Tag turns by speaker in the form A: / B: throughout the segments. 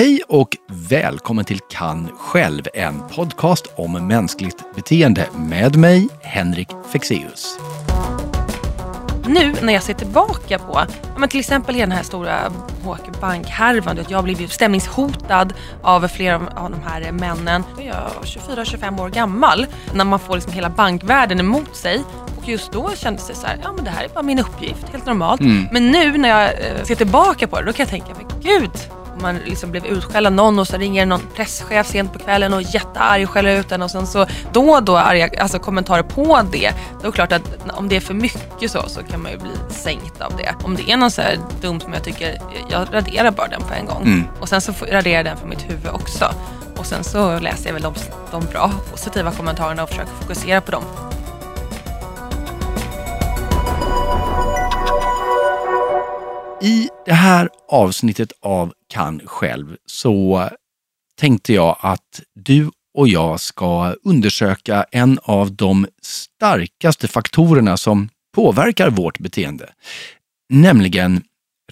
A: Hej och välkommen till Kan själv, en podcast om mänskligt beteende med mig, Henrik Fexeus.
B: Nu när jag ser tillbaka på men till exempel den här stora HQ Bank-härvan, jag har blivit stämningshotad av flera av de här männen. Jag är 24-25 år gammal när man får liksom hela bankvärlden emot sig och just då kändes det så här, ja men det här är bara min uppgift, helt normalt. Mm. Men nu när jag eh, ser tillbaka på det, då kan jag tänka, men gud, man liksom blev utskälld av någon och så ringer någon presschef sent på kvällen och jättearg och skäller ut en och sen så då och då arga alltså kommentarer på det. Då är det klart att om det är för mycket så, så kan man ju bli sänkt av det. Om det är någon så här dum som jag tycker, jag raderar bara den på en gång. Mm. Och sen så raderar jag den från mitt huvud också. Och sen så läser jag väl de, de bra, positiva kommentarerna och försöker fokusera på dem.
A: I det här avsnittet av Kan själv så tänkte jag att du och jag ska undersöka en av de starkaste faktorerna som påverkar vårt beteende, nämligen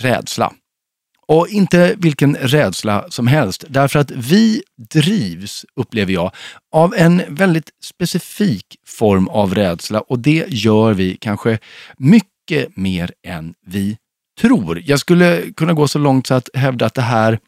A: rädsla. Och inte vilken rädsla som helst, därför att vi drivs, upplever jag, av en väldigt specifik form av rädsla och det gör vi kanske mycket mer än vi tror. Jag skulle kunna gå så långt så att hävda att det här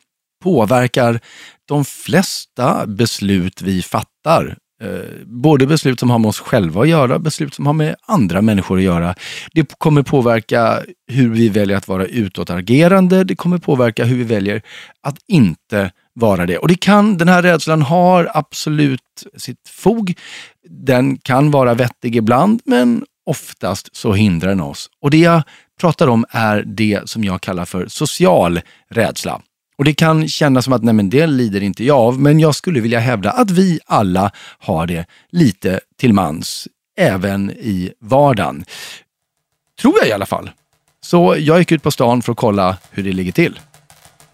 A: påverkar de flesta beslut vi fattar. Eh, både beslut som har med oss själva att göra, beslut som har med andra människor att göra. Det kommer påverka hur vi väljer att vara utåtagerande. Det kommer påverka hur vi väljer att inte vara det. Och det kan, den här rädslan har absolut sitt fog. Den kan vara vettig ibland, men oftast så hindrar den oss. Och det jag pratar om är det som jag kallar för social rädsla. Och Det kan kännas som att nej men det lider inte jag av, men jag skulle vilja hävda att vi alla har det lite till mans, även i vardagen. Tror jag i alla fall. Så jag gick ut på stan för att kolla hur det ligger till.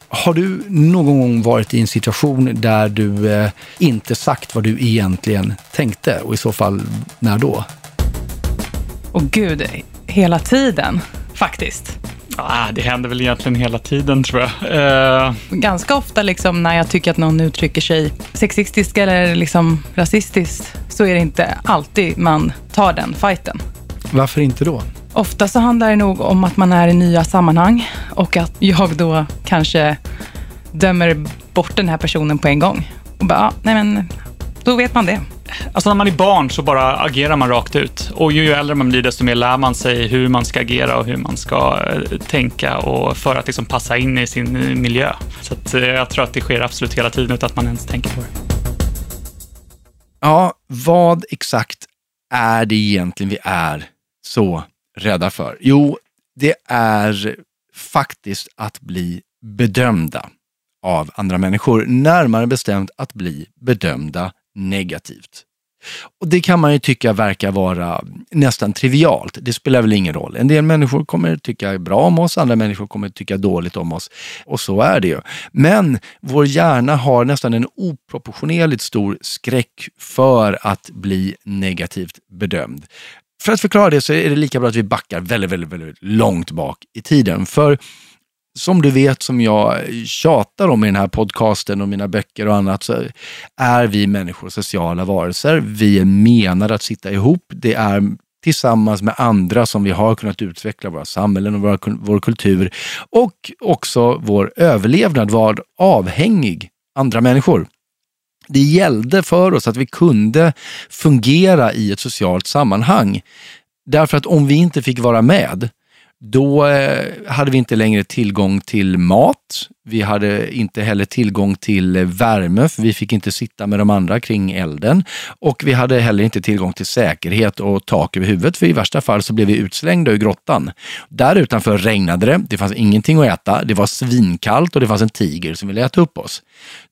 A: Har du någon gång varit i en situation där du eh, inte sagt vad du egentligen tänkte och i så fall när då?
C: Och gud, hela tiden faktiskt.
D: Ah, det händer väl egentligen hela tiden tror jag.
C: Uh... Ganska ofta liksom, när jag tycker att någon uttrycker sig sexistiskt eller liksom rasistiskt så är det inte alltid man tar den fighten.
A: Varför inte då?
C: Ofta så handlar det nog om att man är i nya sammanhang och att jag då kanske dömer bort den här personen på en gång. Och bara, nej men, då vet man det.
D: Alltså när man är barn så bara agerar man rakt ut. Och ju äldre man blir, desto mer lär man sig hur man ska agera och hur man ska eh, tänka och för att liksom passa in i sin eh, miljö. Så att, eh, jag tror att det sker absolut hela tiden utan att man ens tänker på det.
A: Ja, vad exakt är det egentligen vi är så rädda för? Jo, det är faktiskt att bli bedömda av andra människor. Närmare bestämt att bli bedömda negativt. Och Det kan man ju tycka verkar vara nästan trivialt. Det spelar väl ingen roll. En del människor kommer tycka bra om oss, andra människor kommer tycka dåligt om oss. Och så är det ju. Men vår hjärna har nästan en oproportionerligt stor skräck för att bli negativt bedömd. För att förklara det så är det lika bra att vi backar väldigt, väldigt, väldigt långt bak i tiden. För som du vet, som jag tjatar om i den här podcasten och mina böcker och annat, så är vi människor sociala varelser. Vi är menade att sitta ihop. Det är tillsammans med andra som vi har kunnat utveckla våra samhällen och vår, vår kultur och också vår överlevnad var avhängig andra människor. Det gällde för oss att vi kunde fungera i ett socialt sammanhang. Därför att om vi inte fick vara med, då eh, hade vi inte längre tillgång till mat. Vi hade inte heller tillgång till eh, värme, för vi fick inte sitta med de andra kring elden. Och vi hade heller inte tillgång till säkerhet och tak över huvudet, för i värsta fall så blev vi utslängda ur grottan. Där utanför regnade det, det fanns ingenting att äta, det var svinkallt och det fanns en tiger som ville äta upp oss.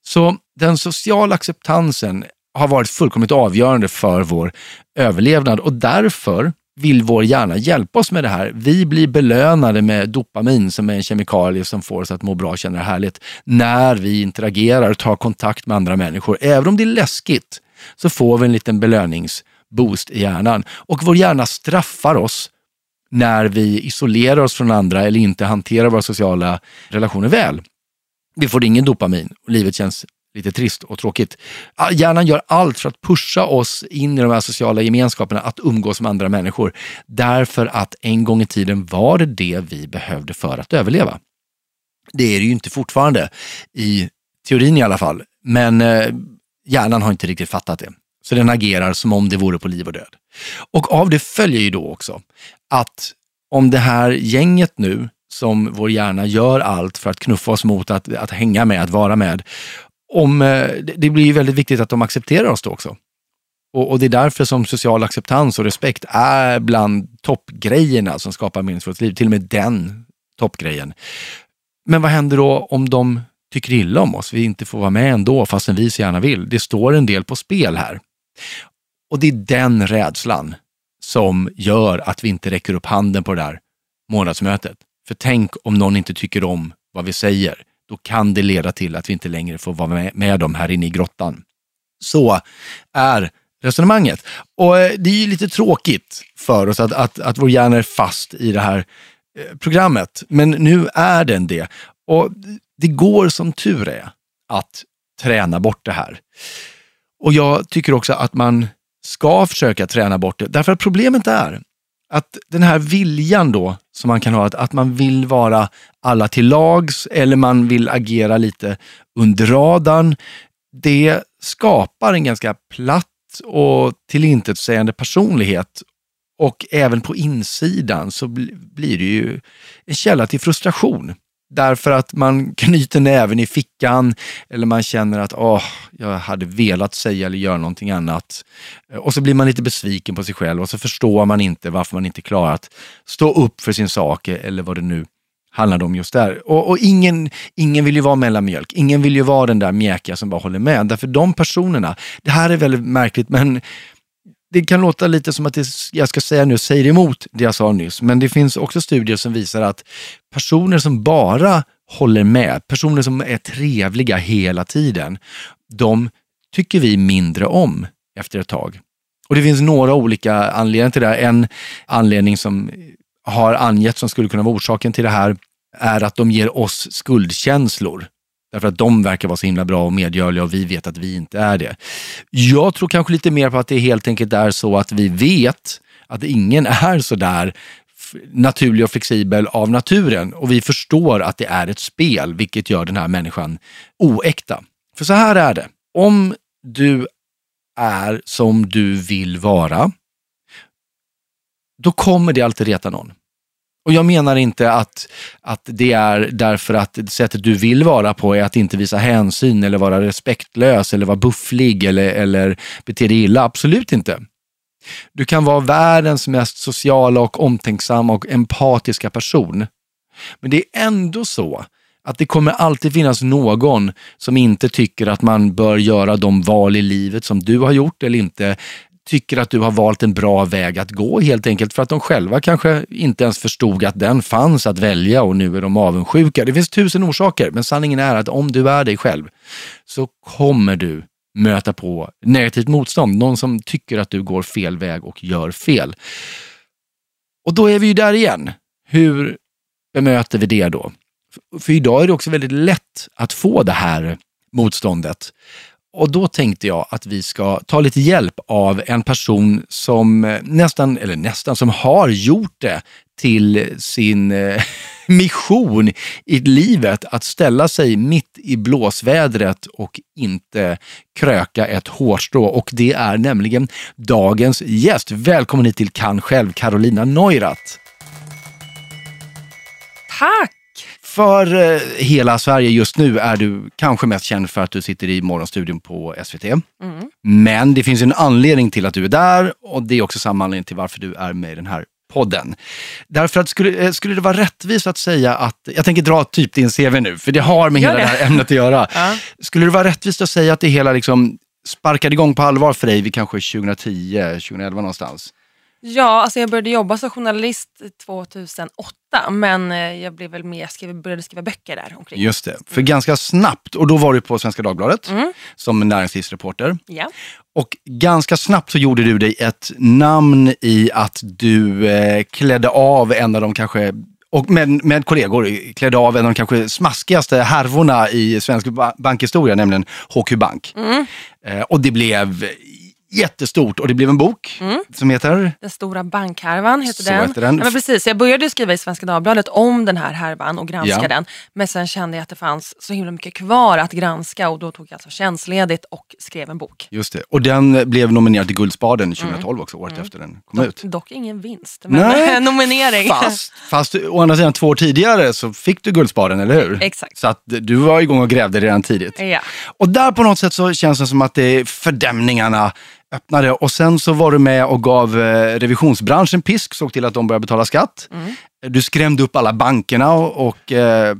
A: Så den sociala acceptansen har varit fullkomligt avgörande för vår överlevnad och därför vill vår hjärna hjälpa oss med det här. Vi blir belönade med dopamin som är en kemikalie som får oss att må bra och känna det härligt när vi interagerar och tar kontakt med andra människor. Även om det är läskigt så får vi en liten belöningsboost i hjärnan och vår hjärna straffar oss när vi isolerar oss från andra eller inte hanterar våra sociala relationer väl. Vi får ingen dopamin och livet känns lite trist och tråkigt. Hjärnan gör allt för att pusha oss in i de här sociala gemenskaperna, att umgås med andra människor. Därför att en gång i tiden var det det vi behövde för att överleva. Det är det ju inte fortfarande, i teorin i alla fall. Men eh, hjärnan har inte riktigt fattat det. Så den agerar som om det vore på liv och död. Och av det följer ju då också att om det här gänget nu, som vår hjärna gör allt för att knuffa oss mot att, att hänga med, att vara med, om, eh, det det blir ju väldigt viktigt att de accepterar oss då också. Och, och det är därför som social acceptans och respekt är bland toppgrejerna som skapar meningsfullt liv. Till och med den toppgrejen. Men vad händer då om de tycker illa om oss? Vi inte får vara med ändå fastän vi så gärna vill. Det står en del på spel här. Och det är den rädslan som gör att vi inte räcker upp handen på det där månadsmötet. För tänk om någon inte tycker om vad vi säger. Då kan det leda till att vi inte längre får vara med, med dem här inne i grottan. Så är resonemanget. Och eh, det är ju lite tråkigt för oss att, att, att vår hjärna är fast i det här eh, programmet. Men nu är den det. Och det går som tur är att träna bort det här. Och jag tycker också att man ska försöka träna bort det. Därför att problemet är att den här viljan då som man kan ha, att, att man vill vara alla till lags eller man vill agera lite under radarn. Det skapar en ganska platt och tillintetsägande personlighet. Och även på insidan så blir det ju en källa till frustration. Därför att man knyter näven i fickan eller man känner att åh, jag hade velat säga eller göra någonting annat. Och så blir man lite besviken på sig själv och så förstår man inte varför man inte klarar att stå upp för sin sak eller vad det nu handlade om just där. Och, och ingen, ingen vill ju vara mellanmjölk. Ingen vill ju vara den där mjäkiga som bara håller med. Därför de personerna, det här är väldigt märkligt men det kan låta lite som att det jag ska säga nu säger emot det jag sa nyss, men det finns också studier som visar att personer som bara håller med, personer som är trevliga hela tiden, de tycker vi mindre om efter ett tag. Och det finns några olika anledningar till det. En anledning som har angetts som skulle kunna vara orsaken till det här är att de ger oss skuldkänslor. Därför att de verkar vara så himla bra och medgörliga och vi vet att vi inte är det. Jag tror kanske lite mer på att det helt enkelt är så att vi vet att ingen är så där naturlig och flexibel av naturen och vi förstår att det är ett spel, vilket gör den här människan oäkta. För så här är det. Om du är som du vill vara, då kommer det alltid reta någon. Och jag menar inte att, att det är därför att sättet du vill vara på är att inte visa hänsyn eller vara respektlös eller vara bufflig eller, eller bete dig illa. Absolut inte. Du kan vara världens mest sociala och omtänksamma och empatiska person. Men det är ändå så att det kommer alltid finnas någon som inte tycker att man bör göra de val i livet som du har gjort eller inte tycker att du har valt en bra väg att gå helt enkelt för att de själva kanske inte ens förstod att den fanns att välja och nu är de avundsjuka. Det finns tusen orsaker, men sanningen är att om du är dig själv så kommer du möta på negativt motstånd. Någon som tycker att du går fel väg och gör fel. Och då är vi ju där igen. Hur bemöter vi det då? För idag är det också väldigt lätt att få det här motståndet. Och då tänkte jag att vi ska ta lite hjälp av en person som eh, nästan, eller nästan, som har gjort det till sin eh, mission i livet att ställa sig mitt i blåsvädret och inte kröka ett hårstrå. Och det är nämligen dagens gäst. Välkommen hit till Kan själv, Carolina Neurath.
B: Tack!
A: För eh, hela Sverige just nu är du kanske mest känd för att du sitter i Morgonstudion på SVT.
B: Mm.
A: Men det finns en anledning till att du är där och det är också samma anledning till varför du är med i den här podden. Därför att skulle, eh, skulle det vara rättvist att säga att, jag tänker dra typ din CV nu, för det har med
B: Gör
A: hela det
B: det.
A: här ämnet att göra.
B: Ja.
A: Skulle det vara rättvist att säga att det hela liksom sparkade igång på allvar för dig vid kanske 2010, 2011 någonstans?
B: Ja, alltså jag började jobba som journalist 2008 men eh, jag blev väl med, skrev, började skriva böcker där omkring.
A: Just det, för ganska snabbt, och då var du på Svenska Dagbladet
B: Mm.
A: som näringslivsreporter.
B: Ja.
A: Och ganska snabbt så gjorde du dig ett namn i att du eh, klädde av en av de kanske Och med, med kollegor klädde av en av de kanske smaskigaste härvorna i svensk ba- bankhistoria, nämligen HQ Bank.
B: Mm.
A: Eh, och det blev jättestort och det blev en bok som heter
B: Den stora bankhärvan heter
A: Så
B: den.
A: heter den.
B: Ja, men precis, jag började skriva i Svenska Dagbladet om den här härvan och granska
A: Ja.
B: den. Men sen kände jag att det fanns så himla mycket kvar att granska och då tog jag alltså tjänstledigt och skrev en bok.
A: Just det. Och den blev nominerad till Guldspaden 2012 också, året efter den kom
B: Dock,
A: ut.
B: dock ingen vinst, men
A: Nej,
B: nominering.
A: Fast, fast å andra sidan två år tidigare så fick du Guldspaden, eller hur?
B: Exakt.
A: Så att du var igång och grävde redan tidigt.
B: Ja.
A: Och där på något sätt så känns det som att det fördämningarna öppnade och sen så var du med och gav eh, revisionsbranschen pisk, såg till att de började betala skatt.
B: Mm.
A: Du skrämde upp alla bankerna och, och eh,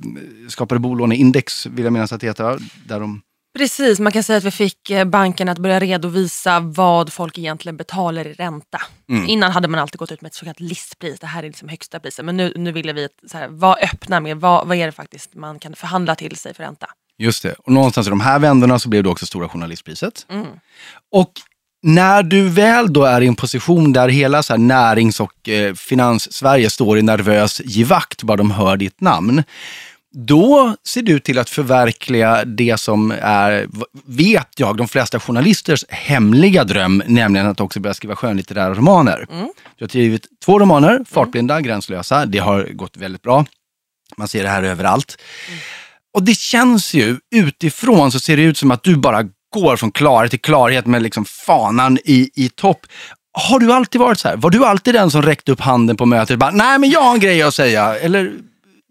A: skapade bolåneindex, vill jag minnas att det heter. Där de,
B: Precis, man kan säga att vi fick eh, banken att börja redovisa vad folk egentligen betalar i ränta.
A: Mm.
B: Innan hade man alltid gått ut med ett så kallat listpris, det här är liksom högsta priset. Men nu, nu ville vi så här, vara öppna med vad, vad är det faktiskt man kan förhandla till sig för ränta.
A: just det. Och någonstans i de här vändorna så blev det också Stora Journalistpriset.
B: Mm.
A: Och när du väl då är i en position där hela så närings och eh, finans-Sverige står i nervös givakt bara de hör ditt namn. Då ser du till att förverkliga det som är, vet jag, de flesta journalisters hemliga dröm, nämligen att också börja skriva skönlitterära romaner. Du har skrivit två romaner, Fartblinda, Gränslösa. Det har gått väldigt bra. Man ser det här överallt. Och det känns ju, utifrån så ser det ut som att du bara går från klarhet till klarhet med liksom fanan i, i topp. Har du alltid varit så här? Var du alltid den som räckte upp handen på mötet och bara, nej men jag har en grej att säga? Eller,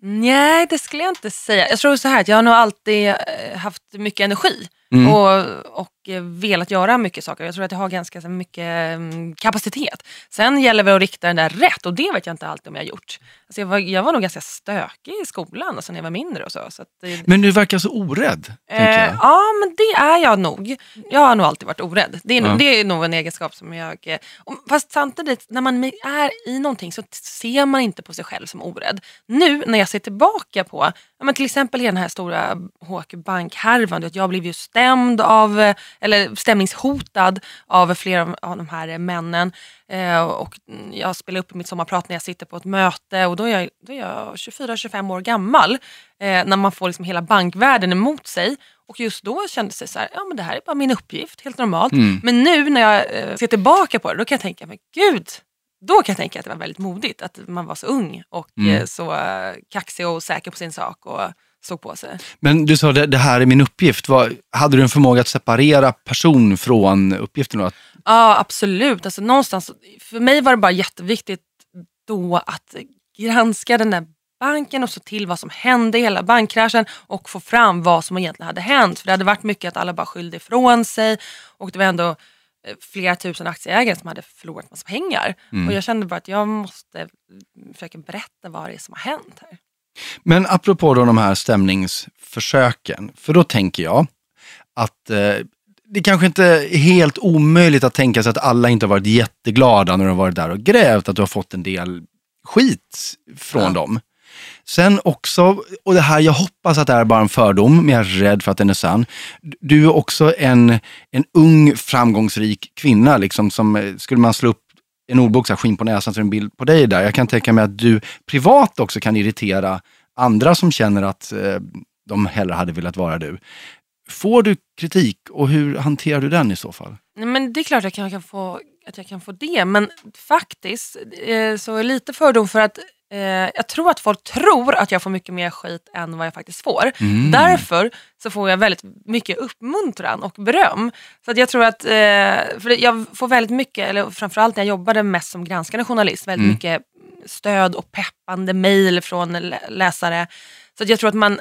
B: Nej, det skulle jag inte säga. Jag tror så här att jag har nog alltid eh, haft mycket energi
A: Mm.
B: och, och velat göra mycket saker. Jag tror att jag har ganska så mycket mm, kapacitet. Sen gäller det att rikta den där rätt och det vet jag inte alltid om jag har gjort. Alltså jag, var, jag var nog ganska stökig i skolan alltså när jag var mindre och så. så att
A: men du verkar så orädd.
B: Eh, ja, men det är jag nog. Jag har nog alltid varit orädd. Det är,
A: Ja.
B: det är nog en egenskap som jag... eh, Fast samtidigt, när man är i någonting så ser man inte på sig själv som orädd. Nu när jag ser tillbaka på, men till exempel i den här stora HQ Bank-härvan, jag blev ju stämd av, eller stämningshotad av flera av- de här männen. Eh, och jag spelar upp mitt sommarprat när jag sitter på ett möte och då är jag, då är jag 24-25 år gammal. Eh, när man får liksom hela bankvärlden emot sig. Och just då kändes det så här, ja men det här är bara min uppgift, helt normalt.
A: Mm.
B: Men nu när jag eh, ser tillbaka på det, då kan jag tänka, men gud, då kan jag tänka att det var väldigt modigt att man var så ung och
A: Mm.
B: eh, så eh, kaxig och säker på sin sak och stod på sig.
A: Men du sa det, det här är min uppgift. Vad, hade du en förmåga att separera person från uppgiften? Då?
B: Ja, absolut. Alltså, någonstans, för mig var det bara jätteviktigt då att granska den där banken och se till vad som hände i hela bankkraschen och få fram vad som egentligen hade hänt. För det hade varit mycket att alla bara skyllde ifrån sig och det var ändå flera tusen aktieägare som hade förlorat massa pengar. Och jag kände bara att jag måste mm, försöka berätta vad det är som har hänt här.
A: Men apropå då de här stämningsförsöken, för då tänker jag att eh, det kanske inte är helt omöjligt att tänka sig att alla inte har varit jätteglada när de har varit där och grävt, att du har fått en del skit från
B: Ja.
A: dem. Sen också, och det här, jag hoppas att det är bara en fördom, men jag är rädd för att den är sann. Du är också en, en ung framgångsrik kvinna, liksom, som eh, skulle man slå upp en ordbok, så här, skinn på näsan, så är det en bild på dig där. Jag kan tänka mig att du privat också kan irritera andra som känner att eh, de hellre hade velat vara du. Får du kritik och hur hanterar du den i så fall?
B: Nej, men det är klart jag kan, kan få, att jag kan få det, men faktiskt eh, så är lite fördom för att eh, jag tror att folk tror att jag får mycket mer skit än vad jag faktiskt får.
A: Mm.
B: Därför så får jag väldigt mycket uppmuntran och beröm. Så att jag tror att, eh, för jag får väldigt mycket, eller framförallt när jag jobbade mest som granskande journalist, väldigt
A: Mm.
B: mycket stöd och peppande mejl från lä- läsare. Så att jag tror att man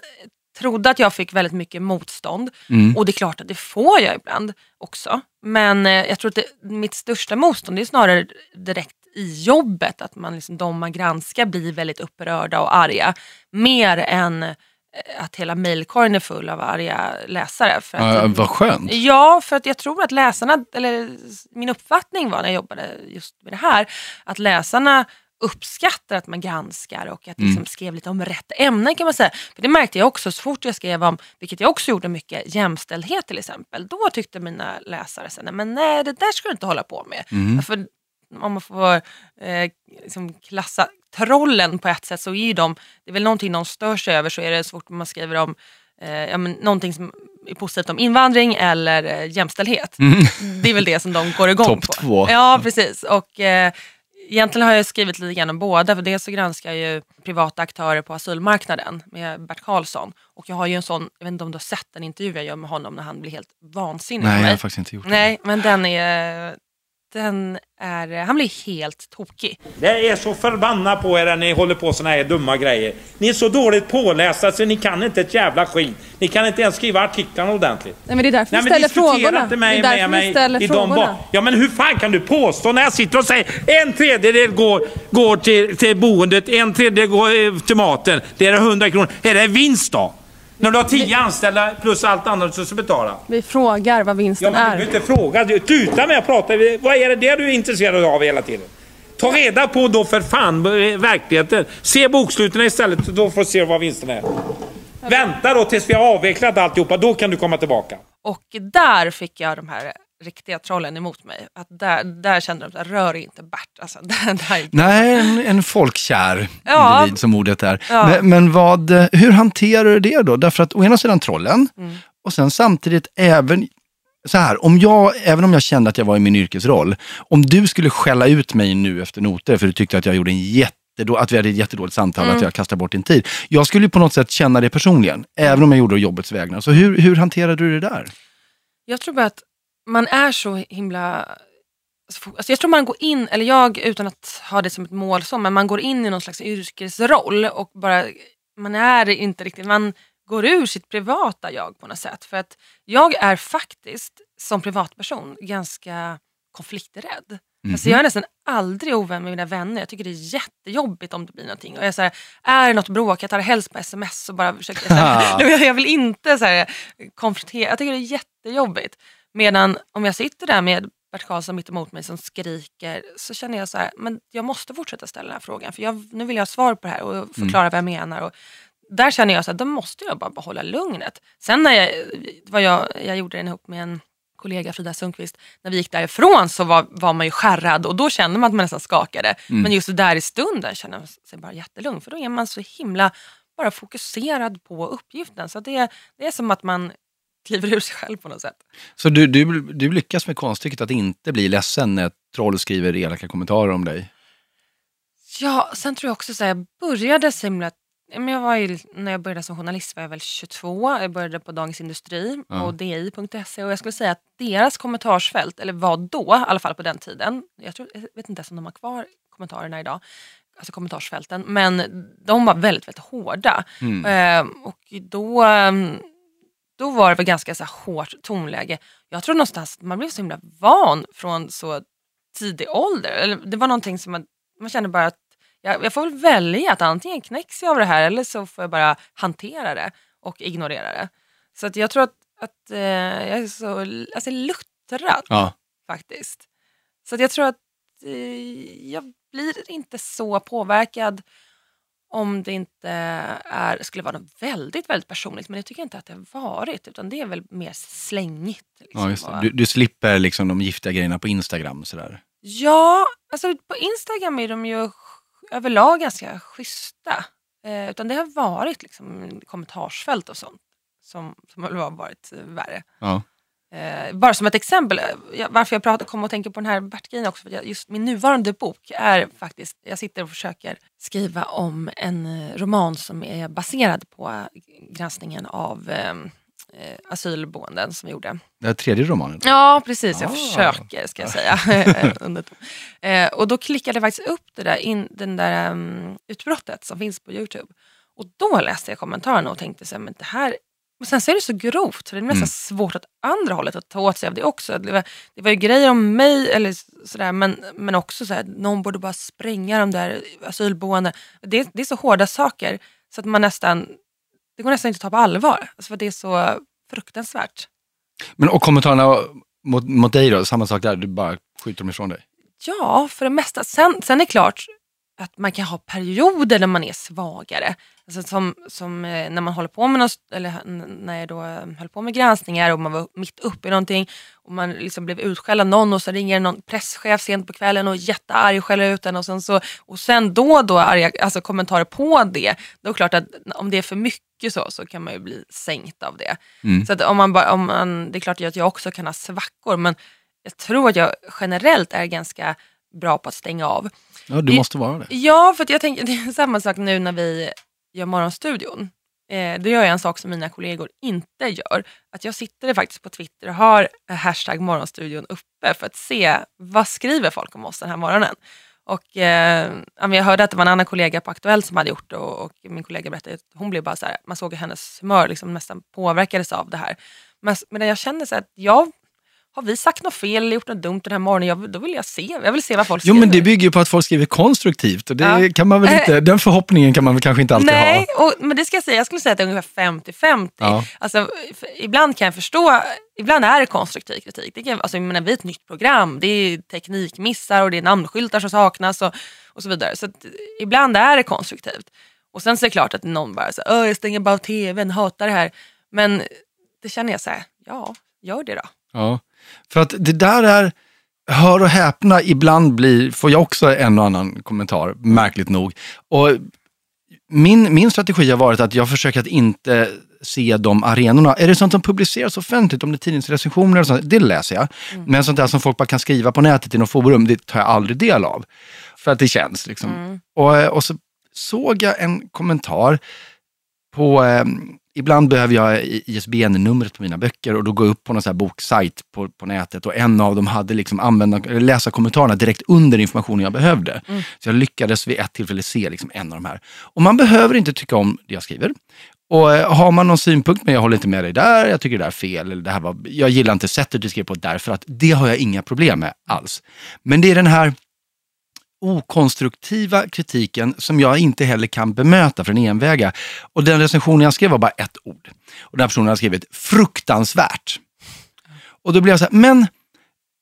B: trodde att jag fick väldigt mycket motstånd.
A: Mm.
B: Och det är klart att det får jag ibland också. Men eh, jag tror att det, mitt största motstånd är snarare direkt i jobbet. Att man liksom, de man granskar blir väldigt upprörda och arga. Mer än eh, att hela mejlkorgen är full av arga läsare. För att,
A: Ja, vad skönt.
B: Ja, för att jag tror att läsarna, eller min uppfattning var när jag jobbade just med det här, att läsarna uppskattar att man granskar och att liksom skrev lite om rätt ämnen kan man säga. För det märkte jag också så fort jag skrev om, vilket jag också gjorde mycket, jämställdhet till exempel. Då tyckte mina läsare nej, men nej det där ska du inte hålla på med. För om man får eh, liksom klassa trollen på ett sätt så är ju de, det är väl någonting de stör sig över så är det svårt om man skriver om eh, ja, men någonting som är positivt om invandring eller eh, jämställdhet. Det är väl det som de går igång
A: Topp
B: på.
A: två.
B: Ja, precis. Och, eh, egentligen har jag skrivit lite grann om båda. För dels så granskar jag ju privata aktörer på asylmarknaden med Bert Karlsson. Och jag har ju en sån, jag vet inte om du har sett den intervju jag gör med honom när han blir helt vansinnig
A: Nej, jag har faktiskt inte gjort det.
B: Nej, men den är, den är, han blir helt tokig.
E: Det är så förbannat på er när ni håller på såna här dumma grejer. Ni är så dåligt pålästa så ni kan inte ett jävla skit. Ni kan inte ens skriva artiklarna ordentligt.
F: Nej, men det är därför
E: Nej,
F: vi
E: men
F: ställer
E: diskutera
F: frågorna.
E: inte
F: Det
E: mig
F: är därför
E: med
F: vi
E: mig
F: ställer
E: i de
F: frågorna.
E: ba- Ja men hur fan kan du påstå när jag sitter och säger en tredjedel går, går till, till boendet, en tredjedel går eh, till maten. Det är 100 kronor. Är det vinst då? När du har 10 anställda plus allt annat som ska betala.
F: Vi frågar vad
E: Ja,
F: vinsten
E: men du
F: är.
E: behöver inte fråga. Du- Sluta med att prata. Vad är det det du är intresserad av hela tiden? Ta reda på då för fan eh, verkligheten. Se boksluten istället, då får du se vad vinsten är. Vänta då tills vi har avvecklat alltihopa, då kan du komma tillbaka.
B: Och där fick jag de här riktiga trollen emot mig. Att där, där kände de att rör inte Bert. Alltså, där, där.
A: Nej, en, en folkkär
B: Ja.
A: individ som ordet är.
B: Ja.
A: Men, men vad, hur hanterar du det då? Därför att å ena sidan trollen
B: Mm.
A: och sen samtidigt även så här, om jag, även om jag kände att jag var i min yrkesroll, om du skulle skälla ut mig nu efter noter för du tyckte att jag gjorde en jättedå, att vi hade ett jättedåligt samtal,
B: Mm.
A: att jag kastade bort din tid. Jag skulle ju på något sätt känna det personligen, även om jag gjorde det jobbets vägnar. Så hur, hur hanterade du det där?
B: Jag tror bara att man är så himla... Alltså jag tror man går in, eller jag utan att ha det som ett mål, så, men man går in i någon slags yrkesroll och bara, man är inte riktigt, man går ur sitt privata jag på något sätt. För att jag är faktiskt som privatperson ganska konflikträdd. Alltså jag är nästan aldrig ovän med mina vänner. Jag tycker det är jättejobbigt om det blir någonting. Och jag är, så här, är det något bråk, jag tar helst på sms och bara försöker... Så här, jag vill inte så här, konfrontera. Jag tycker det är jättejobbigt. Medan om jag sitter där med Bert Karlsson mitt emot mig som skriker så känner jag så här, men jag måste fortsätta ställa den här frågan. För jag, nu vill jag ha svar på det här och förklara vad jag menar. Och där känner jag så här, då måste jag bara behålla lugnet. Sen när jag, vad jag, jag gjorde den ihop med en kollega Frida Sundqvist, när vi gick därifrån så var, var man ju skärrad och då kände man att man nästan skakade. Men just där i stunden kände man sig bara jättelugn för då är man så himla bara fokuserad på uppgiften. Så det, det är som att man kliver ur sig själv på något sätt.
A: Så du, du, du lyckas med konststycket att inte bli ledsen när troll skriver elaka kommentarer om dig?
B: Ja, sen tror jag också så här, jag började så himla men jag var ju, när jag började som journalist var jag väl 22. Jag började på Dagens Industri
A: Ja.
B: och di.se och jag skulle säga att deras kommentarsfält, eller var då, i alla fall på den tiden, jag, tror, jag vet inte ens om de har kvar kommentarerna idag, alltså kommentarsfälten, men de var väldigt, väldigt hårda.
A: Mm.
B: Eh, och då, ehm, då var det väl ganska så hårt tonläge. Jag tror någonstans att man blev så himla van från så tidig ålder. Eller det var någonting som man, man kände bara att jag, jag får väl välja att antingen knäcks jag av det här eller så får jag bara hantera det och ignorera det. Så att jag tror att, att eh, jag är så alltså, luttrad
A: Ja.
B: faktiskt. Så att jag tror att eh, jag blir inte så påverkad om det inte är, skulle vara något väldigt, väldigt personligt. Men det tycker jag inte att det har varit. Utan det är väl mer slängigt. Liksom.
A: Ja, Du, du slipper liksom de giftiga grejerna på Instagram sådär.
B: Ja, alltså på Instagram är de ju överlag ganska schyssta. Eh, utan det har varit liksom kommentarsfält och sånt som, som har varit värre.
A: Ja.
B: Eh, bara som ett exempel, eh, jag, varför jag pratar, kom och tänker på den här Bert-grejen också, för jag, just min nuvarande bok är faktiskt, jag sitter och försöker skriva om en eh, roman som är baserad på eh, granskningen av eh, eh, asylboenden som vi gjorde.
A: Det här tredje romanen.
B: Ja, precis. Jag
A: Ah.
B: försöker, ska jag säga. Och då klickade jag faktiskt upp det där, in, den där um, utbrottet som finns på Youtube. Och då läste jag kommentarerna och tänkte så här, men det här... Men sen så är det så grovt, så det är nästan
A: Mm.
B: svårt åt andra hållet att ta åt sig av det också. Det var, det var ju grejer om mig, eller sådär, men, men också så här, någon borde bara spränga de där asylboenden. Det, det är så hårda saker så att man nästan... Det går nästan inte att ta på allvar, alltså för det är så fruktansvärt.
A: Men och kommentarerna mot, mot dig då, samma sak där, du bara skjuter dem ifrån dig?
B: Ja, för det mesta. Sen, sen är det klart, att man kan ha perioder när man är svagare. Alltså som som eh, när man håller på med något, eller när jag då eh, höll på med granskningar och man var mitt uppe i någonting och man liksom blev utskälld av någon och så ringer någon presschef sent på kvällen och är jättearg och skäller ut en och sen, så, och sen då och då arga, alltså kommentarer på det. Då är det klart att om det är för mycket så, så kan man ju bli sänkt av det. Så att om man om man, det är klart att jag också kan ha svackor men jag tror att jag generellt är ganska bra på att stänga av.
A: Ja, du
B: Det-
A: måste vara det.
B: Ja, för jag tänker, det är samma sak nu när vi gör Morgonstudion. Eh, då gör jag en sak som mina kollegor inte gör. Att jag sitter faktiskt på Twitter och har hashtag Morgonstudion uppe för att se vad skriver folk om oss den här morgonen. Och, eh, jag hörde att det var en annan kollega på Aktuellt som hade gjort det och, och min kollega berättade att hon blev bara så här, man såg hur hennes humör liksom nästan påverkades av det här. Men, men jag kände så att jag, har vi sagt något fel eller gjort något dumt den här morgonen, jag, då vill jag se, jag vill se vad folk
A: Jo,
B: skriver.
A: men det bygger ju på att folk skriver konstruktivt och det
B: Ja.
A: kan man väl inte, den förhoppningen kan man väl kanske inte alltid
B: Nej,
A: ha.
B: och, men det ska jag säga, jag skulle säga att det är ungefär 50-50.
A: Ja.
B: Alltså, ibland kan jag förstå, ibland är det konstruktiv kritik. Det kan, alltså, jag menar, vi är ett nytt program, det är teknikmissar och det är namnskyltar som saknas och, och så vidare. Så att, ibland är det konstruktivt. Och sen så är det klart att någon bara "Åh, jag stänger bara av tvn, hatar det här. Men det känner jag så här, ja, gör det då.
A: Ja. För att det där är, hör och häpna, ibland blir, får jag också en och annan kommentar, märkligt nog. Och min, min strategi har varit att jag försöker att inte se de arenorna. Är det sånt som publiceras offentligt, om det är tidningsrecensioner och sånt, det läser jag. Men sånt där som folk bara kan skriva på nätet i något forum, det tar jag aldrig del av. För att det känns liksom. Och, eh, och så såg jag en kommentar på, eh, ibland behöver jag ISBN-numret på mina böcker och då går jag upp på någon sån här boksajt på, på nätet och en av dem hade liksom använda, läsa kommentarerna direkt under informationen jag behövde. Så jag lyckades vid ett tillfälle se liksom en av de här. Och man behöver inte tycka om det jag skriver. Och eh, har man någon synpunkt, men jag håller inte med dig där, jag tycker det där är fel, eller det här var, jag gillar inte sättet du skrev på därför att det har jag inga problem med alls. Men det är den här okonstruktiva kritiken som jag inte heller kan bemöta för en enväga. Och den recensionen jag skrev var bara ett ord. Och den här personen har skrivit fruktansvärt. Och då blev jag så här, men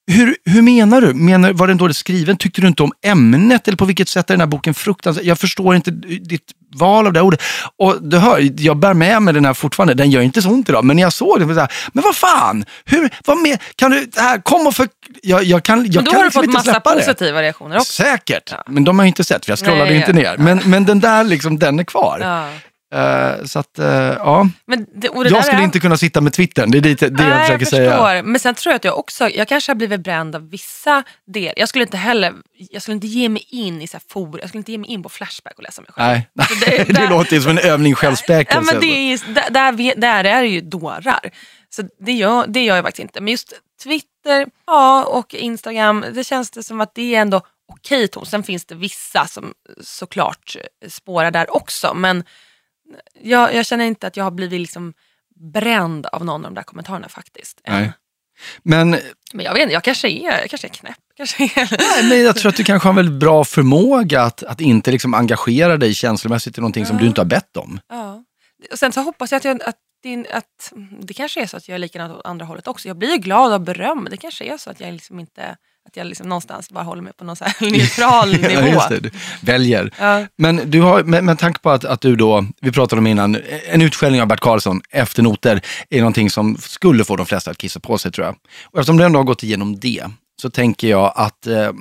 A: hur, hur menar du? Menar, var den dåligt skriven? Tyckte du inte om ämnet? Eller på vilket sätt är den här boken fruktansvärd? Jag förstår inte ditt val av det ordet. Och du hör, jag bär med mig den här fortfarande. Den gör inte så ont idag. Men när jag såg den, så här, men vad fan? Hur, vad med, kan du, här, kom och för... Jag, jag kan, jag
B: Men då
A: kan
B: har du
A: liksom
B: fått
A: inte
B: massa
A: släppa det.
B: positiva reaktioner också.
A: Säkert,
B: Ja.
A: men de har jag inte sett för jag scrollade
B: Nej,
A: inte ner. Men, men den där, liksom, den är kvar.
B: Ja.
A: Eh, så att, eh, ja.
B: Det, det
A: Jag skulle
B: är...
A: inte kunna sitta med Twittern, det är det, det jag
B: Nej,
A: försöker
B: jag
A: säga.
B: Men sen tror jag att jag också, jag kanske har blivit bränd av vissa delar. Jag skulle inte heller, jag skulle inte ge mig in i så for, jag skulle inte ge mig in på Flashback och läsa mig själv.
A: Nej,
B: Alltså,
A: det,
B: det-
A: låter ju som en övning självspäkelse.
B: Ja, men det är, där, där är det ju dårar. Så det gör, det gör jag faktiskt inte. Men just Twitter ja, och Instagram, det känns det som att det är ändå okej ton. Sen finns det vissa som såklart spårar där också. Men jag, jag känner inte att jag har blivit liksom bränd av någon av de där kommentarerna faktiskt. än.
A: Nej. Men,
B: Men jag vet inte, jag kanske är, jag kanske är knäpp. Kanske är...
A: nej, men jag tror att du kanske har en väldigt bra förmåga att, att inte liksom engagera dig känslomässigt i någonting som du inte har bett om.
B: Ja. Och sen så hoppas jag att, jag, att, det, att det kanske är så att jag är likadant åt andra hållet också. Jag blir ju glad av beröm. Det kanske är så att jag liksom inte att jag liksom någonstans bara håller mig på någon så neutral
A: Ja,
B: nivå.
A: just det, du väljer.
B: Ja.
A: Men du har, med, med tanke på att, att du då, vi pratade om innan, en utskällning av Bert Karlsson efter noter är någonting som skulle få de flesta att kissa på sig tror jag. Och eftersom du ändå har gått igenom det, så tänker jag att eh,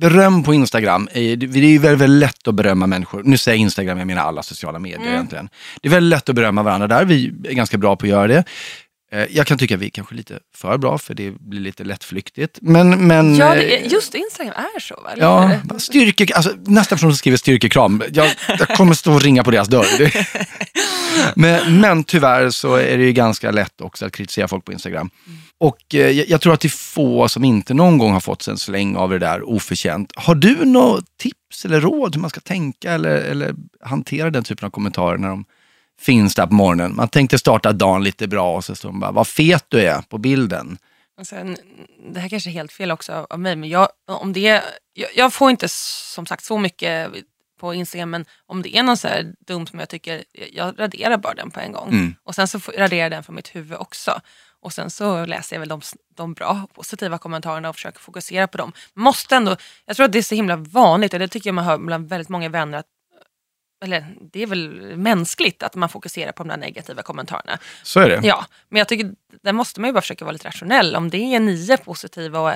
A: beröm på Instagram, det är ju väldigt, väldigt lätt att berömma människor. Nu säger Instagram, jag menar alla sociala medier egentligen. Det är väldigt lätt att berömma varandra där, vi är ganska bra på att göra det. Eh, Jag kan tycka att vi är kanske lite för bra, för det blir lite lättflyktigt. Men, men,
B: Ja, det
A: eh,
B: är, just Instagram är så va?
A: Ja, styrke, alltså, nästa person som skriver styrkekram, jag, jag kommer stå och ringa på deras dörr. Det- men, men tyvärr så är det ju ganska lätt också att kritisera folk på Instagram. Och eh, jag, jag tror att det är få som inte någon gång har fått sig en släng av det där oförtjänt. Har du något tips eller råd hur man ska tänka eller, eller hantera den typen av kommentarer när de finns där på morgonen? Man tänkte starta dagen lite bra och så står de bara, vad fet du är på bilden.
B: Och sen, det här kanske är helt fel också av mig, men jag, om det, jag, jag får inte som sagt så mycket på Instagram men om det är någon så här dum som jag tycker, jag raderar bara den på en gång.
A: Mm.
B: Och sen så raderar jag den från mitt huvud också. Och sen så läser jag väl de, de bra positiva kommentarerna och försöker fokusera på dem. Måste ändå, jag tror att det är så himla vanligt och det tycker jag man hör bland väldigt många vänner att eller det är väl mänskligt att man fokuserar på de där negativa kommentarerna.
A: Så är det.
B: Ja, men jag tycker där måste man ju bara försöka vara lite rationell. Om det är nio positiva och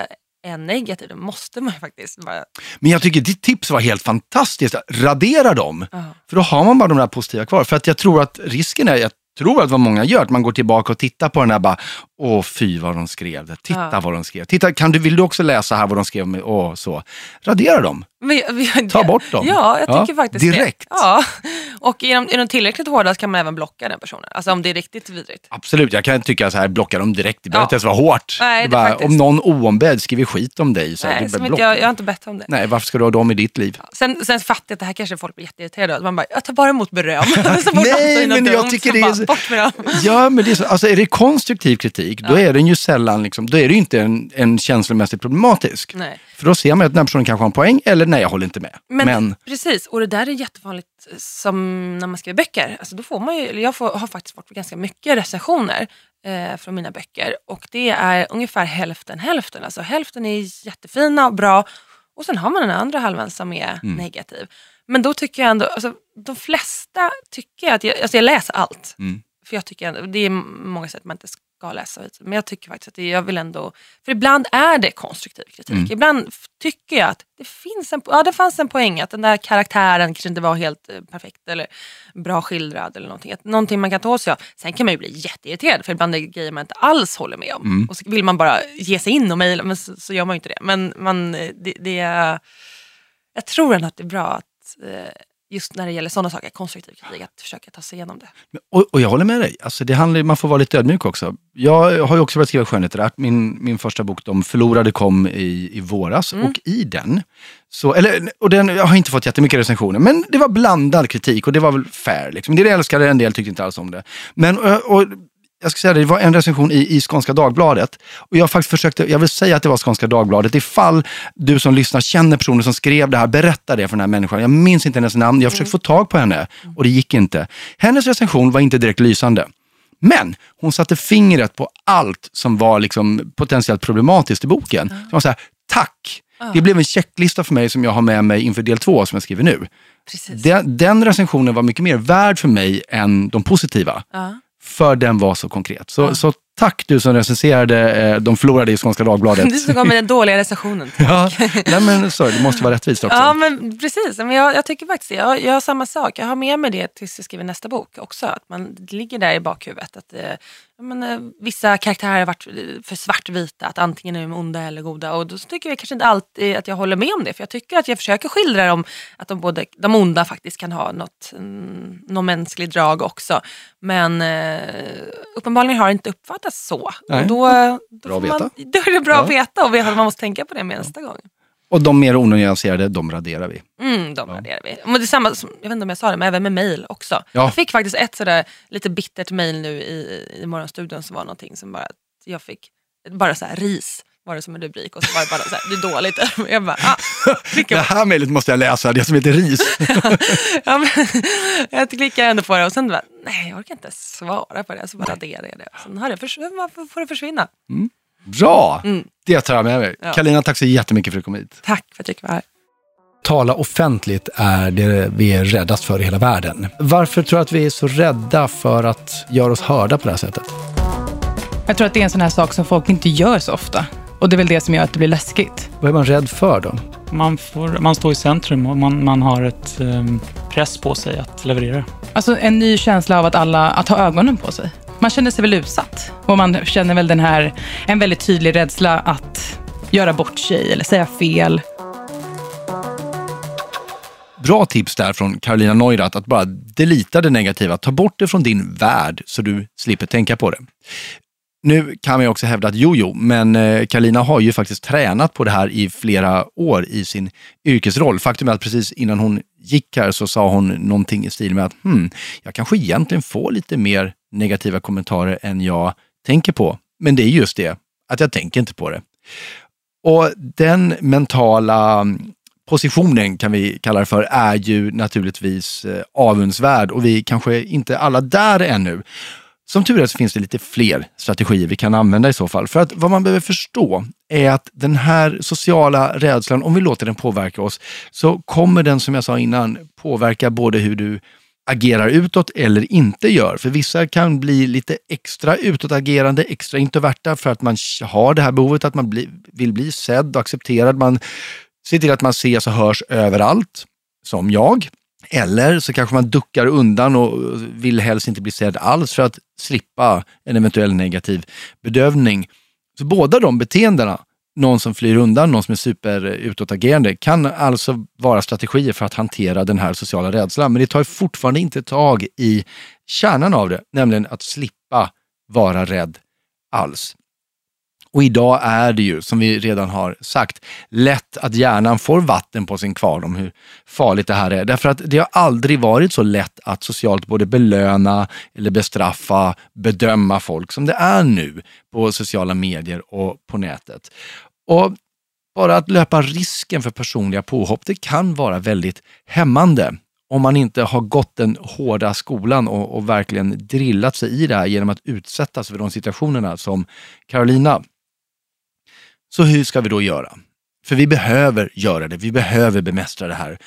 B: en negativ, då måste man ju faktiskt bara...
A: Men jag tycker ditt tips var helt fantastiskt. Radera dem.
B: Ja.
A: För då har man bara de där positiva kvar. För att jag tror att risken är, jag tror att vad många gör, att man går tillbaka och tittar på den där bara, åh fy vad de skrev det. Titta
B: Ja.
A: vad de skrev. Titta, kan du, vill du också läsa här vad de skrev? Med, åh, så. Radera dem.
B: Vi, vi,
A: Ta bort dem.
B: Ja, jag
A: Ja,
B: tycker faktiskt
A: direkt.
B: det. Ja. Och är de, är de tillräckligt hårda så kan man även blocka den personen. Alltså om det är riktigt vidrigt.
A: Absolut, jag kan tycka så här, blocka dem direkt. Det behöver
B: Ja.
A: inte ens vara hårt.
B: Nej,
A: bara, om någon oombedd skriver skit om dig, så
B: Nej,
A: är
B: som inte, jag, jag har inte bett om det.
A: Nej, varför ska du ha dem i ditt liv?
B: Sen, sen fattar jag att det här kanske folk blir jätteirriterade av. Man bara, jag tar bara emot beröm.
A: Nej, men jag tycker det är
B: bara, Bort med dem.
A: Ja, men det är, så, alltså, är det konstruktiv kritik, då är den ju sällan, liksom, då är det ju inte en, en känslomässigt problematisk.
B: Nej.
A: För då ser man att den här personen kanske har en poäng, eller nej, jag håller inte med.
B: Men,
A: Men,
B: precis, och det där är jättevanligt eh, som när man skriver böcker. Alltså då får man ju, jag får, har faktiskt fått ganska mycket recensioner eh, från mina böcker och det är ungefär hälften hälften. Alltså hälften är jättefina och bra och sen har man den andra halvan som är
A: Mm.
B: negativ. Men då tycker jag ändå, alltså, de flesta tycker att, jag, alltså jag läser allt.
A: Mm.
B: För jag tycker ändå, det är många sätt man inte ska läsa. Men jag tycker faktiskt att det, jag vill ändå, för ibland är det konstruktiv kritik.
A: Mm.
B: Ibland tycker jag att det finns en, ja det fanns en poäng att den där karaktären kanske inte var helt eh, perfekt eller bra skildrad eller någonting. Att, någonting man kan ta sig av. Sen kan man ju bli jätteirriterad för ibland är det grejer man inte alls håller med om.
A: Mm.
B: Och så vill man bara ge sig in och mejla, men så, så gör man ju inte det. Men man, eh, det, det är, jag tror ändå att det är bra att eh, just när det gäller sådana saker, konstruktiv kritik, att försöka ta sig igenom det.
A: och, och jag håller med dig, alltså, det handlar, man får vara lite ödmjuk också. Jag har ju också börjat skriva skönlitterärt. Min, min första bok, De förlorade, kom i, i våras
B: Mm.
A: och i den, så, eller, och den, jag har inte fått jättemycket recensioner, men det var blandad kritik och det var väl fair. Liksom. En del älskade det, en del tyckte inte alls om det. Men, och, och, jag ska säga det, det var en recension i, i Skånska Dagbladet. Och jag faktiskt försökte, jag vill säga att det var Skånska Dagbladet. Ifall du som lyssnar känner personen som skrev det här, berätta det för den här människan. Jag minns inte hennes namn, jag försökte få tag på henne och det gick inte. Hennes recension var inte direkt lysande. Men hon satte fingret på allt som var liksom potentiellt problematiskt i boken. Så hon sa, tack! Det blev en checklista för mig som jag har med mig inför del två som jag skriver nu. Den, den recensionen var mycket mer värd för mig än de positiva. För den var så konkret. Så, så tack du som recenserade eh, De förlorade i Skånska Dagbladet.
B: Du som kom med den dåliga recensionen.
A: ja, nej men så, det måste vara rättvist också.
B: Ja, men precis. Men jag, jag tycker faktiskt det. Jag, jag har samma sak. Jag har med mig det tills jag skriver nästa bok också. Att man ligger där i bakhuvudet. Att eh, jag menar, vissa karaktärer har varit för svartvita. Att antingen är de onda eller goda. Och då tycker jag kanske inte alltid att jag håller med om det. För jag tycker att jag försöker skildra dem. Att de, både, de onda faktiskt kan ha något, mm, någon mänsklig drag också. Men eh, uppenbarligen har det inte uppfattats så.
A: Nej.
B: Och då, då,
A: Bra
B: man,
A: veta.
B: då är det bra
A: Ja.
B: att veta och man måste tänka på det med nästa gång.
A: Och de mer onyanserade, de raderar vi.
B: Mm, de raderar vi. Men det är samma, som, jag vet inte om jag sa det, men även med mail också.
A: Ja.
B: Jag fick faktiskt ett sådär lite bittert mail nu i, i morgonstudion som var någonting som bara, att jag fick bara så här ris var det som en rubrik och så var det bara så här, det är dåligt. Jag bara, ah, klicka
A: Det här mejlet måste jag läsa, det som heter RIS.
B: Ja, men, jag klickar ändå på det och sen bara, nej jag orkar inte svara på det. Så bara raderar jag det. Sen har det förs- varför får det försvinna.
A: Bra!
B: Mm.
A: Det tar jag med mig.
B: Ja.
A: Karolina, tack så jättemycket för att du kom hit.
B: Tack för att jag fick vara här.
A: Tala offentligt är det vi är räddast för i hela världen. Varför tror du att vi är så rädda för att göra oss hörda på det här sättet?
C: Jag tror att det är en sån här sak som folk inte gör så ofta. Och det är väl det som gör att det blir läskigt.
A: Vad är man rädd för då?
D: Man, får, man står i centrum och man, man har ett ehm, press på sig att leverera.
C: Alltså en ny känsla av att alla, att ha ögonen på sig. Man känner sig väl utsatt. Och man känner väl den här, en väldigt tydlig rädsla att göra bort sig eller säga fel.
A: Bra tips där från Carolina Neurath att bara delita det negativa. Ta bort det från din värld så du slipper tänka på det. Nu kan man också hävda att jo, jo, men eh, Karolina har ju faktiskt tränat på det här i flera år i sin yrkesroll. Faktum är att precis innan hon gick här så sa hon någonting i stil med att hmm, jag kanske egentligen får lite mer negativa kommentarer än jag tänker på. Men det är just det, att jag tänker inte på det. Och den mentala mm, positionen kan vi kalla det för, är ju naturligtvis eh, avundsvärd och vi kanske inte alla där ännu. Som tur är så finns det lite fler strategier vi kan använda i så fall. För att vad man behöver förstå är att den här sociala rädslan, om vi låter den påverka oss, så kommer den som jag sa innan påverka både hur du agerar utåt eller inte gör. För vissa kan bli lite extra utåtagerande, extra introverta för att man har det här behovet att man bli, vill bli sedd och accepterad. Man ser till att man ses och hörs överallt, som jag. Eller så kanske man duckar undan och vill helst inte bli sedd alls för att slippa en eventuell negativ bedövning. Så båda de beteendena, någon som flyr undan, någon som är super utåtagerande, kan alltså vara strategier för att hantera den här sociala rädslan. Men det tar fortfarande inte tag i kärnan av det, nämligen att slippa vara rädd alls. Och idag är det ju, som vi redan har sagt, lätt att hjärnan får vatten på sin kvarn om hur farligt det här är. Därför att det har aldrig varit så lätt att socialt både belöna eller bestraffa, bedöma folk som det är nu på sociala medier och på nätet. Och bara att löpa risken för personliga påhopp, det kan vara väldigt hämmande om man inte har gått den hårda skolan och, och verkligen drillat sig i det här genom att utsättas för de situationerna som Carolina så hur ska vi då göra? För vi behöver göra det, vi behöver bemästra det här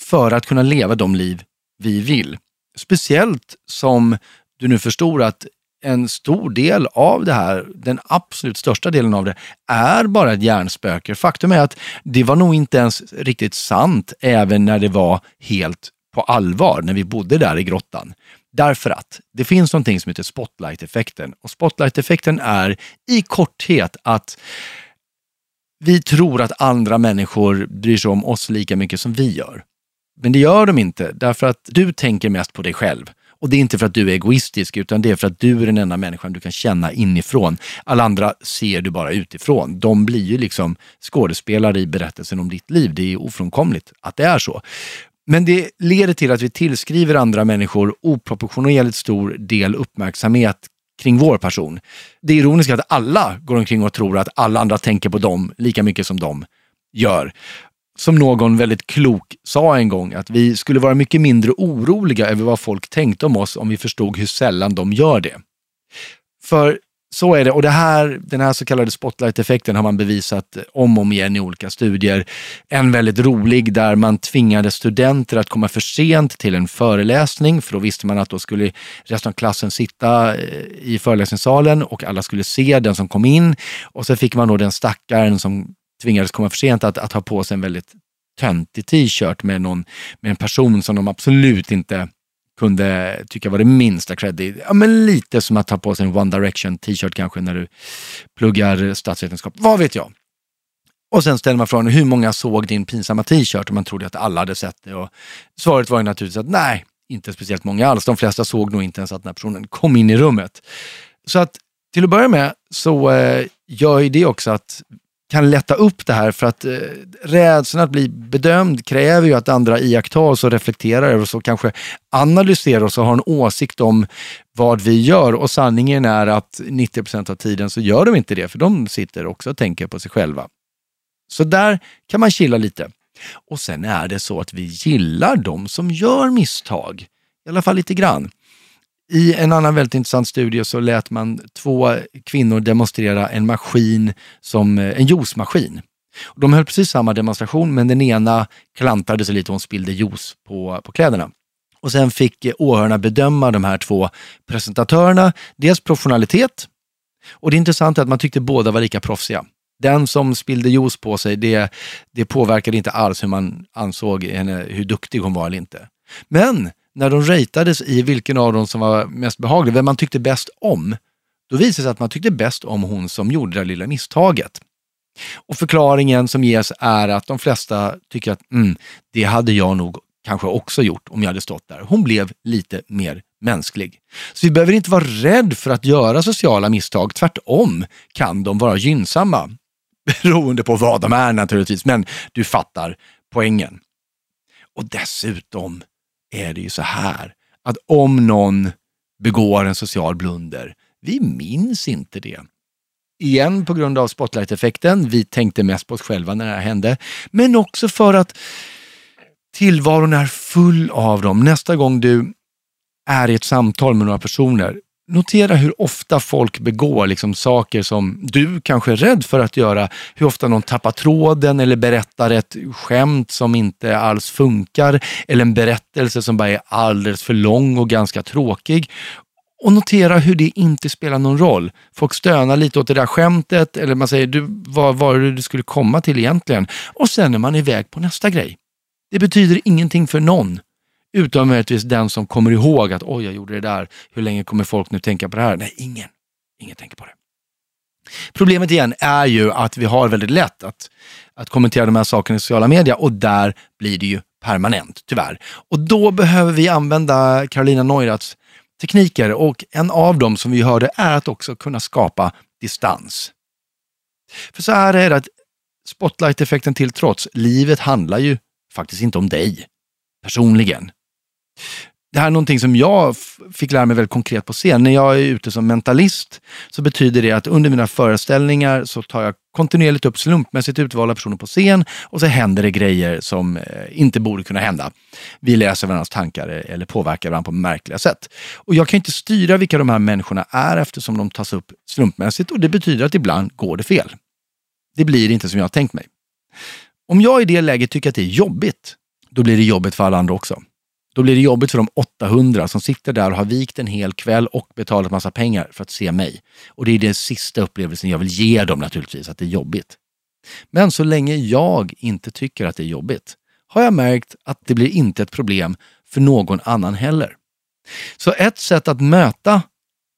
A: för att kunna leva de liv vi vill. Speciellt som du nu förstår att en stor del av det här, den absolut största delen av det, är bara ett hjärnspöke. Faktum är att det var nog inte ens riktigt sant även när det var helt på allvar, när vi bodde där i grottan. Därför att det finns någonting som heter spotlight-effekten. Och spotlight-effekten är i korthet att vi tror att andra människor bryr sig om oss lika mycket som vi gör. Men det gör de inte, därför att du tänker mest på dig själv. Och det är inte för att du är egoistisk, utan det är för att du är den enda människan du kan känna inifrån. Alla andra ser du bara utifrån. De blir ju liksom skådespelare i berättelsen om ditt liv. Det är ofrånkomligt att det är så. Men det leder till att vi tillskriver andra människor oproportionerligt stor del uppmärksamhet kring vår person. Det ironiska är att alla går omkring och tror att alla andra tänker på dem lika mycket som de gör. Som någon väldigt klok sa en gång, att vi skulle vara mycket mindre oroliga över vad folk tänkte om oss om vi förstod hur sällan de gör det. För så är det. Och det här, den här så kallade spotlight-effekten har man bevisat om och om igen i olika studier. En väldigt rolig där man tvingade studenter att komma för sent till en föreläsning, för då visste man att då skulle resten av klassen sitta eh, i föreläsningssalen och alla skulle se den som kom in. Och så fick man då den stackaren som tvingades komma för sent att, att ha på sig en väldigt töntig t-shirt med, någon, med en person som de absolut inte kunde tycka var det minsta creddig. Ja, men lite som att ta på sig en One Direction t-shirt kanske när du pluggar statsvetenskap. Vad vet jag? Och sen ställer man frågan, hur många såg din pinsamma t-shirt? Och man trodde att alla hade sett det. Och svaret var ju naturligtvis att nej, inte speciellt många alls. De flesta såg nog inte ens att den här personen kom in i rummet. Så att till att börja med så eh, gör ju det också att kan lätta upp det här för att eh, rädslan att bli bedömd kräver ju att andra iakttar oss och reflekterar över oss och kanske analyserar oss och har en åsikt om vad vi gör och sanningen är att 90 procent av tiden så gör de inte det för de sitter också och tänker på sig själva. Så där kan man chilla lite. Och sen är det så att vi gillar de som gör misstag, i alla fall lite grann. I en annan väldigt intressant studie så lät man två kvinnor demonstrera en maskin som eh, en juicemaskin. De höll precis samma demonstration men den ena klantade sig lite och hon spillde juice på, på kläderna. Och sen fick eh, åhörarna bedöma de här två presentatörerna, dels professionalitet och det intressanta är att man tyckte båda var lika proffsiga. Den som spillde juice på sig, det, det påverkade inte alls hur man ansåg henne, hur duktig hon var eller inte. Men när de ratades i vilken av dem som var mest behaglig, vem man tyckte bäst om, då visade det sig att man tyckte bäst om hon som gjorde det lilla misstaget. Och förklaringen som ges är att de flesta tycker att mm, det hade jag nog kanske också gjort om jag hade stått där. Hon blev lite mer mänsklig. Så vi behöver inte vara rädd för att göra sociala misstag. Tvärtom kan de vara gynnsamma. Beroende på vad de är naturligtvis, men du fattar poängen. Och dessutom, är det ju så här att om någon begår en social blunder, vi minns inte det. Igen på grund av spotlight-effekten. Vi tänkte mest på oss själva när det här hände. Men också för att tillvaron är full av dem. Nästa gång du är i ett samtal med några personer, notera hur ofta folk begår liksom saker som du kanske är rädd för att göra. Hur ofta någon tappar tråden eller berättar ett skämt som inte alls funkar. Eller en berättelse som bara är alldeles för lång och ganska tråkig. Och notera hur det inte spelar någon roll. Folk stönar lite åt det där skämtet eller man säger, du, vad var det du skulle komma till egentligen? Och sen är man iväg på nästa grej. Det betyder ingenting för någon. Utom möjligtvis den som kommer ihåg att oj, jag gjorde det där. Hur länge kommer folk nu tänka på det här? Nej, ingen. Ingen tänker på det. Problemet igen är ju att vi har väldigt lätt att, att kommentera de här sakerna i sociala medier och där blir det ju permanent, tyvärr. Och då behöver vi använda Carolina Neuraths tekniker och en av dem som vi hörde är att också kunna skapa distans. För så här är det att spotlight-effekten till trots, livet handlar ju faktiskt inte om dig personligen. Det här är någonting som jag fick lära mig väldigt konkret på scen. När jag är ute som mentalist så betyder det att under mina föreställningar så tar jag kontinuerligt upp slumpmässigt utvalda personer på scen och så händer det grejer som eh, inte borde kunna hända. Vi läser varandras tankar eh, eller påverkar varandra på märkliga sätt. Och jag kan inte styra vilka de här människorna är eftersom de tas upp slumpmässigt och det betyder att ibland går det fel. Det blir inte som jag har tänkt mig. Om jag i det läget tycker att det är jobbigt, då blir det jobbigt för alla andra också. Då blir det jobbigt för de 800 som sitter där och har vikt en hel kväll och betalat massa pengar för att se mig. Och det är den sista upplevelsen jag vill ge dem naturligtvis, att det är jobbigt. Men så länge jag inte tycker att det är jobbigt har jag märkt att det blir inte ett problem för någon annan heller. Så ett sätt att möta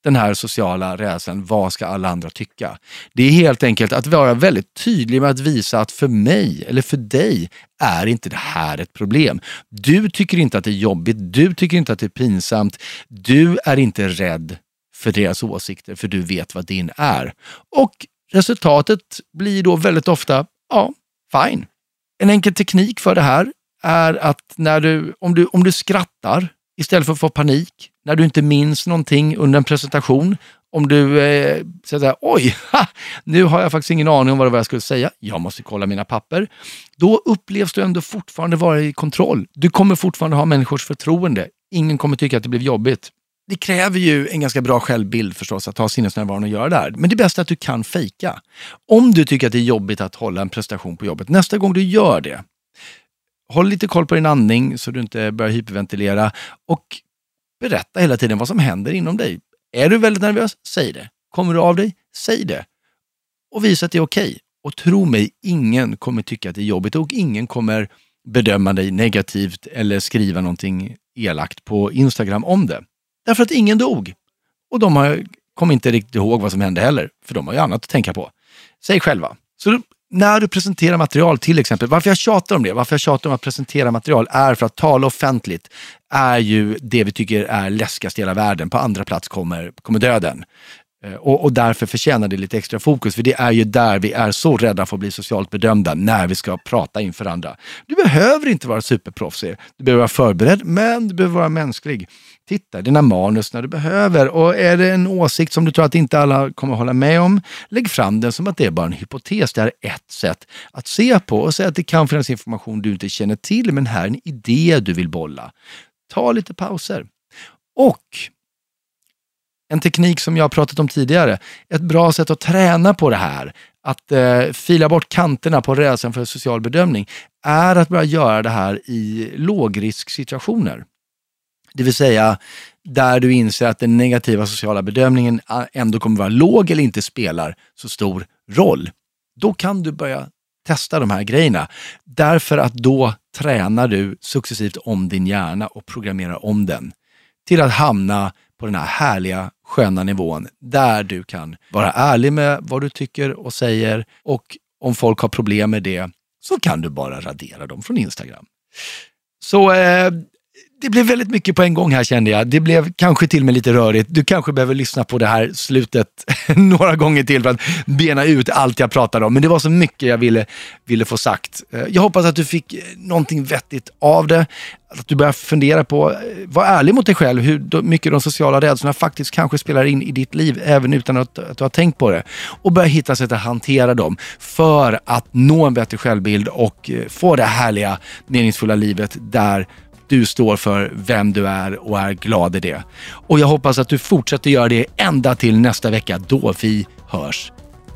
A: den här sociala rädslan, vad ska alla andra tycka? Det är helt enkelt att vara väldigt tydlig med att visa att för mig eller för dig är inte det här ett problem. Du tycker inte att det är jobbigt, du tycker inte att det är pinsamt, du är inte rädd för deras åsikter för du vet vad din är. Och resultatet blir då väldigt ofta, ja, fine. En enkel teknik för det här är att när du, om, du, om du skrattar istället för att få panik, när du inte minns någonting under en presentation, om du eh, säger oj, ha, nu har jag faktiskt ingen aning om vad det var jag skulle säga, jag måste kolla mina papper. Då upplevs du ändå fortfarande vara i kontroll. Du kommer fortfarande ha människors förtroende. Ingen kommer tycka att det blev jobbigt. Det kräver ju en ganska bra självbild förstås att ha sinnesnärvaron och göra det här. Men det bästa är att du kan fejka. Om du tycker att det är jobbigt att hålla en prestation på jobbet, nästa gång du gör det, håll lite koll på din andning så du inte börjar hyperventilera och berätta hela tiden vad som händer inom dig. Är du väldigt nervös? Säg det. Kommer du av dig? Säg det. Och visa att det är okej. Okay. Och tro mig, ingen kommer tycka att det är jobbigt och ingen kommer bedöma dig negativt eller skriva någonting elakt på Instagram om det. Därför att ingen dog. Och de har, kommer inte riktigt ihåg vad som hände heller, för de har ju annat att tänka på. Säg själva. Så när du presenterar material till exempel, varför jag tjatar om det, varför jag tjatar om att presentera material är för att tala offentligt är ju det vi tycker är läskigast i hela världen. På andra plats kommer, kommer döden. Eh, och, och, därför förtjänar det lite extra fokus, för det är ju där vi är så rädda för att bli socialt bedömda när vi ska prata inför andra. Du behöver inte vara superproffsig, du behöver vara förberedd, men du behöver vara mänsklig. Titta dina manus när du behöver och är det en åsikt som du tror att inte alla kommer hålla med om, lägg fram den som att det är bara en hypotes. Det här är ett sätt att se på och säga att det kan finnas information du inte känner till, men här är en idé du vill bolla. Ta lite pauser. Och en teknik som jag har pratat om tidigare. Ett bra sätt att träna på det här, att eh, fila bort kanterna på rädslan för social bedömning, är att börja göra det här i lågrisksituationer. Det vill säga där du inser att den negativa sociala bedömningen eh, ändå kommer vara låg eller inte spelar så stor roll. Då kan du börja testa de här grejerna. Därför att då tränar du successivt om din hjärna och programmerar om den till att hamna på den här härliga, sköna nivån där du kan vara ärlig med vad du tycker och säger och om folk har problem med det så kan du bara radera dem från Instagram. Så eh, det blev väldigt mycket på en gång här kände jag. Det blev kanske till och med lite rörigt. Du kanske behöver lyssna på det här slutet några gånger till för att bena ut allt jag pratade om. Men det var så mycket jag ville, ville få sagt. Eh, jag hoppas att du fick eh, någonting vettigt av det. Att du börjar fundera på, eh, var ärlig mot dig själv, hur mycket de sociala rädslorna faktiskt kanske spelar in i ditt liv, även utan att, att du har tänkt på det. Och börja hitta sätt att hantera dem för att nå en bättre självbild och få det härliga, meningsfulla livet där du står för vem du är och är glad i det. Och jag hoppas att du fortsätter göra det ända till nästa vecka då vi hörs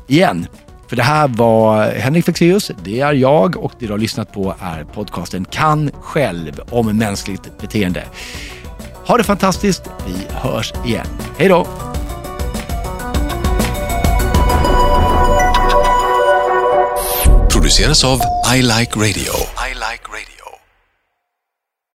A: igen. För det här var Henrik Fexeus, det är jag och det du har lyssnat på är podcasten Kan själv om mänskligt beteende. Ha det fantastiskt, vi hörs igen. Hej då!
F: Produceras av I Like Radio. I like radio.